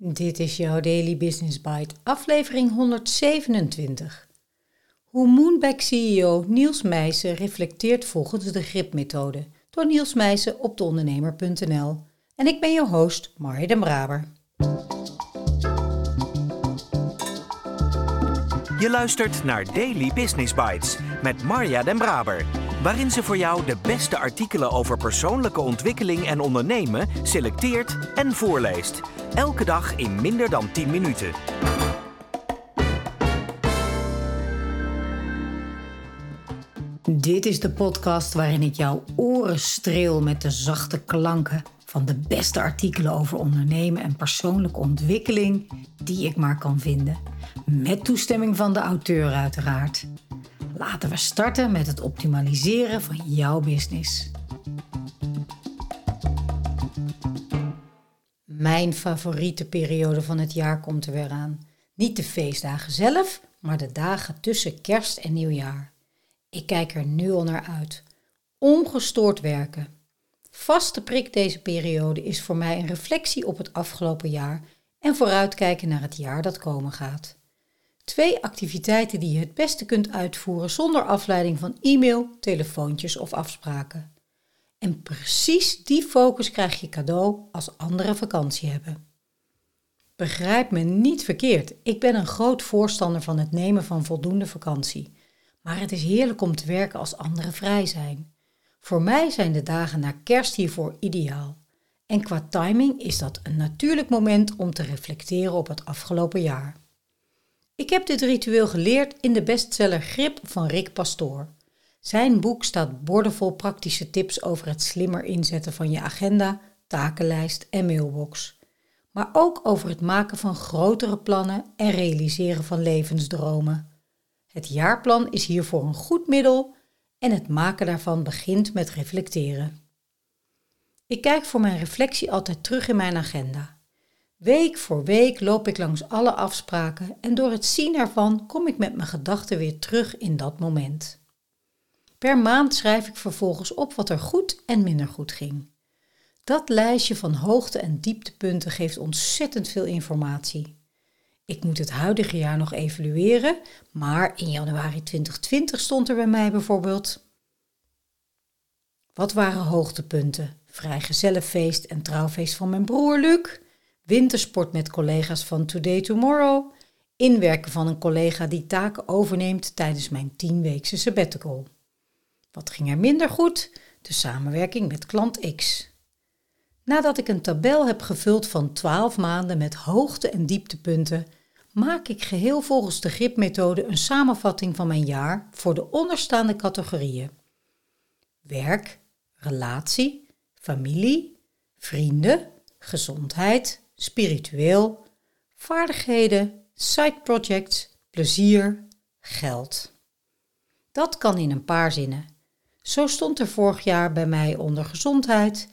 Dit is jouw Daily Business Bite, aflevering 127. Hoe Moonback CEO Niels Meijsen reflecteert volgens de gripmethode door Niels Meijsen op deondernemer.nl. En ik ben je host, Marja den Braber. Je luistert naar Daily Business Bites met Marja den Braber waarin ze voor jou de beste artikelen over persoonlijke ontwikkeling en ondernemen selecteert en voorleest. Elke dag in minder dan 10 minuten. Dit is de podcast waarin ik jouw oren streel met de zachte klanken van de beste artikelen over ondernemen en persoonlijke ontwikkeling die ik maar kan vinden. Met toestemming van de auteur uiteraard. Laten we starten met het optimaliseren van jouw business. Mijn favoriete periode van het jaar komt er weer aan. Niet de feestdagen zelf, maar de dagen tussen kerst en nieuwjaar. Ik kijk er nu al naar uit. Ongestoord werken. Vaste prik deze periode is voor mij een reflectie op het afgelopen jaar en vooruitkijken naar het jaar dat komen gaat. Twee activiteiten die je het beste kunt uitvoeren zonder afleiding van e-mail, telefoontjes of afspraken. En precies die focus krijg je cadeau als anderen vakantie hebben. Begrijp me niet verkeerd, ik ben een groot voorstander van het nemen van voldoende vakantie. Maar het is heerlijk om te werken als anderen vrij zijn. Voor mij zijn de dagen na kerst hiervoor ideaal. En qua timing is dat een natuurlijk moment om te reflecteren op het afgelopen jaar. Ik heb dit ritueel geleerd in de bestseller Grip van Rick Pastoor. Zijn boek staat bordevol praktische tips over het slimmer inzetten van je agenda, takenlijst en mailbox. Maar ook over het maken van grotere plannen en realiseren van levensdromen. Het jaarplan is hiervoor een goed middel en het maken daarvan begint met reflecteren. Ik kijk voor mijn reflectie altijd terug in mijn agenda. Week voor week loop ik langs alle afspraken en door het zien ervan kom ik met mijn gedachten weer terug in dat moment. Per maand schrijf ik vervolgens op wat er goed en minder goed ging. Dat lijstje van hoogte- en dieptepunten geeft ontzettend veel informatie. Ik moet het huidige jaar nog evalueren, maar in januari 2020 stond er bij mij bijvoorbeeld. Wat waren hoogtepunten? Vrijgezellenfeest en trouwfeest van mijn broer Luc wintersport met collega's van Today Tomorrow, inwerken van een collega die taken overneemt tijdens mijn tienweekse sabbatical. Wat ging er minder goed? De samenwerking met klant X. Nadat ik een tabel heb gevuld van 12 maanden met hoogte- en dieptepunten, maak ik geheel volgens de gripmethode een samenvatting van mijn jaar voor de onderstaande categorieën: werk, relatie, familie, vrienden, gezondheid, spiritueel, vaardigheden, side projects, plezier, geld. Dat kan in een paar zinnen. Zo stond er vorig jaar bij mij onder gezondheid.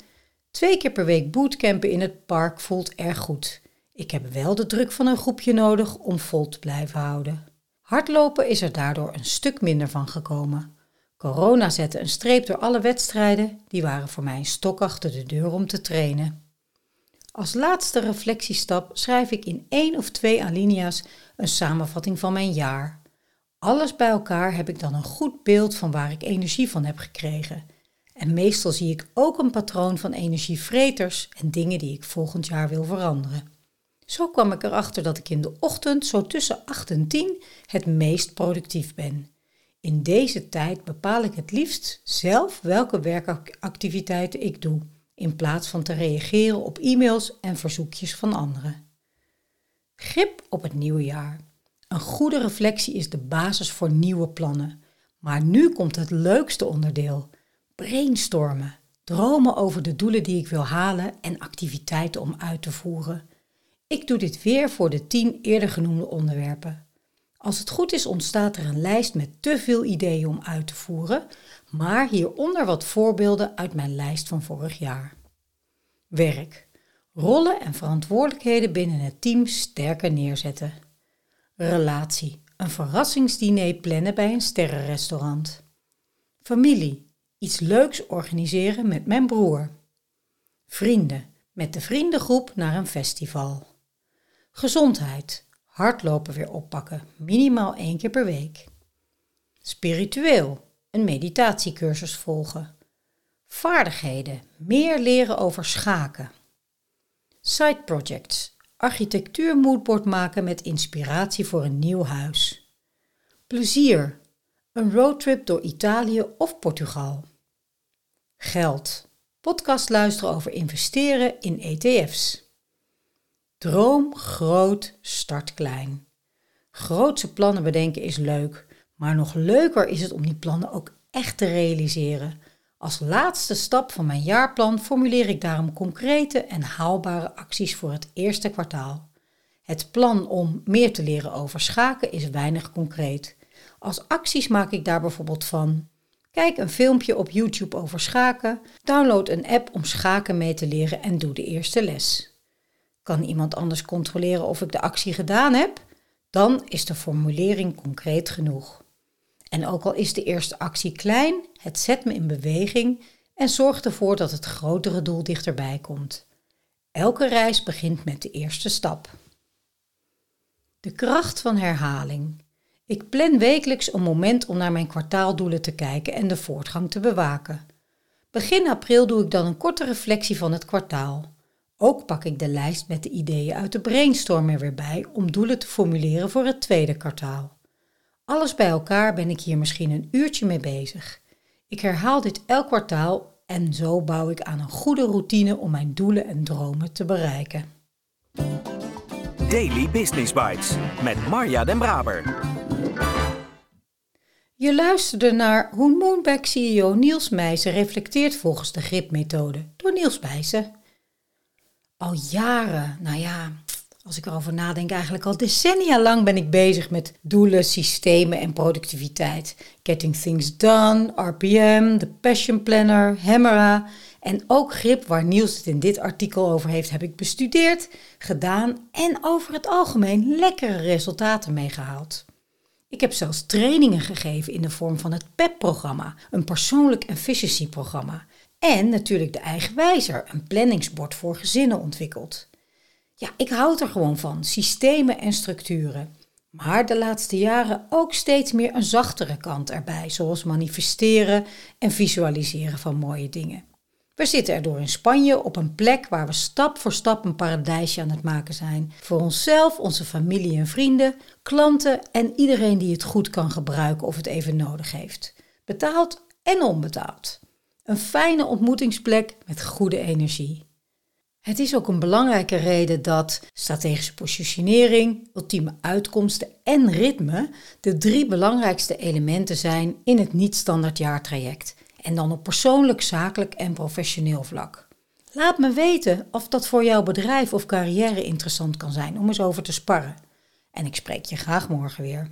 Twee keer per week bootcampen in het park voelt erg goed. Ik heb wel de druk van een groepje nodig om vol te blijven houden. Hardlopen is er daardoor een stuk minder van gekomen. Corona zette een streep door alle wedstrijden, die waren voor mij een stok achter de deur om te trainen. Als laatste reflectiestap schrijf ik in één of twee alinea's een samenvatting van mijn jaar. Alles bij elkaar heb ik dan een goed beeld van waar ik energie van heb gekregen. En meestal zie ik ook een patroon van energievreters en dingen die ik volgend jaar wil veranderen. Zo kwam ik erachter dat ik in de ochtend zo tussen 8 en 10 het meest productief ben. In deze tijd bepaal ik het liefst zelf welke werkactiviteiten ik doe in plaats van te reageren op e-mails en verzoekjes van anderen. Grip op het nieuwe jaar. Een goede reflectie is de basis voor nieuwe plannen. Maar nu komt het leukste onderdeel: brainstormen. Dromen over de doelen die ik wil halen en activiteiten om uit te voeren. Ik doe dit weer voor de tien eerder genoemde onderwerpen. Als het goed is, ontstaat er een lijst met te veel ideeën om uit te voeren, maar hieronder wat voorbeelden uit mijn lijst van vorig jaar. Werk. Rollen en verantwoordelijkheden binnen het team sterker neerzetten. Relatie. Een verrassingsdiner plannen bij een sterrenrestaurant. Familie. Iets leuks organiseren met mijn broer. Vrienden. Met de vriendengroep naar een festival. Gezondheid. Hardlopen weer oppakken, minimaal één keer per week. Spiritueel. Een meditatiecursus volgen. Vaardigheden. Meer leren over schaken. Side projects. Architectuur moodboard maken met inspiratie voor een nieuw huis. Plezier. Een roadtrip door Italië of Portugal. Geld. Podcast luisteren over investeren in ETF's. Droom groot, start klein. Grootse plannen bedenken is leuk, maar nog leuker is het om die plannen ook echt te realiseren. Als laatste stap van mijn jaarplan formuleer ik daarom concrete en haalbare acties voor het eerste kwartaal. Het plan om meer te leren over schaken is weinig concreet. Als acties maak ik daar bijvoorbeeld van Kijk een filmpje op YouTube over schaken, download een app om schaken mee te leren en doe de eerste les. Kan iemand anders controleren of ik de actie gedaan heb? Dan is de formulering concreet genoeg. En ook al is de eerste actie klein, het zet me in beweging en zorgt ervoor dat het grotere doel dichterbij komt. Elke reis begint met de eerste stap. De kracht van herhaling. Ik plan wekelijks een moment om naar mijn kwartaaldoelen te kijken en de voortgang te bewaken. Begin april doe ik dan een korte reflectie van het kwartaal. Ook pak ik de lijst met de ideeën uit de brainstorm er weer bij om doelen te formuleren voor het tweede kwartaal. Alles bij elkaar ben ik hier misschien een uurtje mee bezig. Ik herhaal dit elk kwartaal en zo bouw ik aan een goede routine om mijn doelen en dromen te bereiken. Daily Business Bites met Marja Den Braber. Je luisterde naar hoe Moonback CEO Niels Meijsen reflecteert volgens de gripmethode door Niels Meijsen. Al jaren, nou ja, als ik erover nadenk, eigenlijk al decennia lang ben ik bezig met doelen, systemen en productiviteit. Getting Things Done, RPM, de Passion Planner, Hemera en ook grip, waar Niels het in dit artikel over heeft, heb ik bestudeerd, gedaan en over het algemeen lekkere resultaten meegehaald. Ik heb zelfs trainingen gegeven in de vorm van het PEP-programma, een persoonlijk efficiency-programma. En natuurlijk de Eigenwijzer, een planningsbord voor gezinnen ontwikkeld. Ja, ik houd er gewoon van, systemen en structuren. Maar de laatste jaren ook steeds meer een zachtere kant erbij, zoals manifesteren en visualiseren van mooie dingen. We zitten erdoor in Spanje op een plek waar we stap voor stap een paradijsje aan het maken zijn. Voor onszelf, onze familie en vrienden, klanten en iedereen die het goed kan gebruiken of het even nodig heeft. Betaald en onbetaald. Een fijne ontmoetingsplek met goede energie. Het is ook een belangrijke reden dat strategische positionering, ultieme uitkomsten en ritme de drie belangrijkste elementen zijn in het niet-standaard jaartraject. En dan op persoonlijk, zakelijk en professioneel vlak. Laat me weten of dat voor jouw bedrijf of carrière interessant kan zijn om eens over te sparren. En ik spreek je graag morgen weer.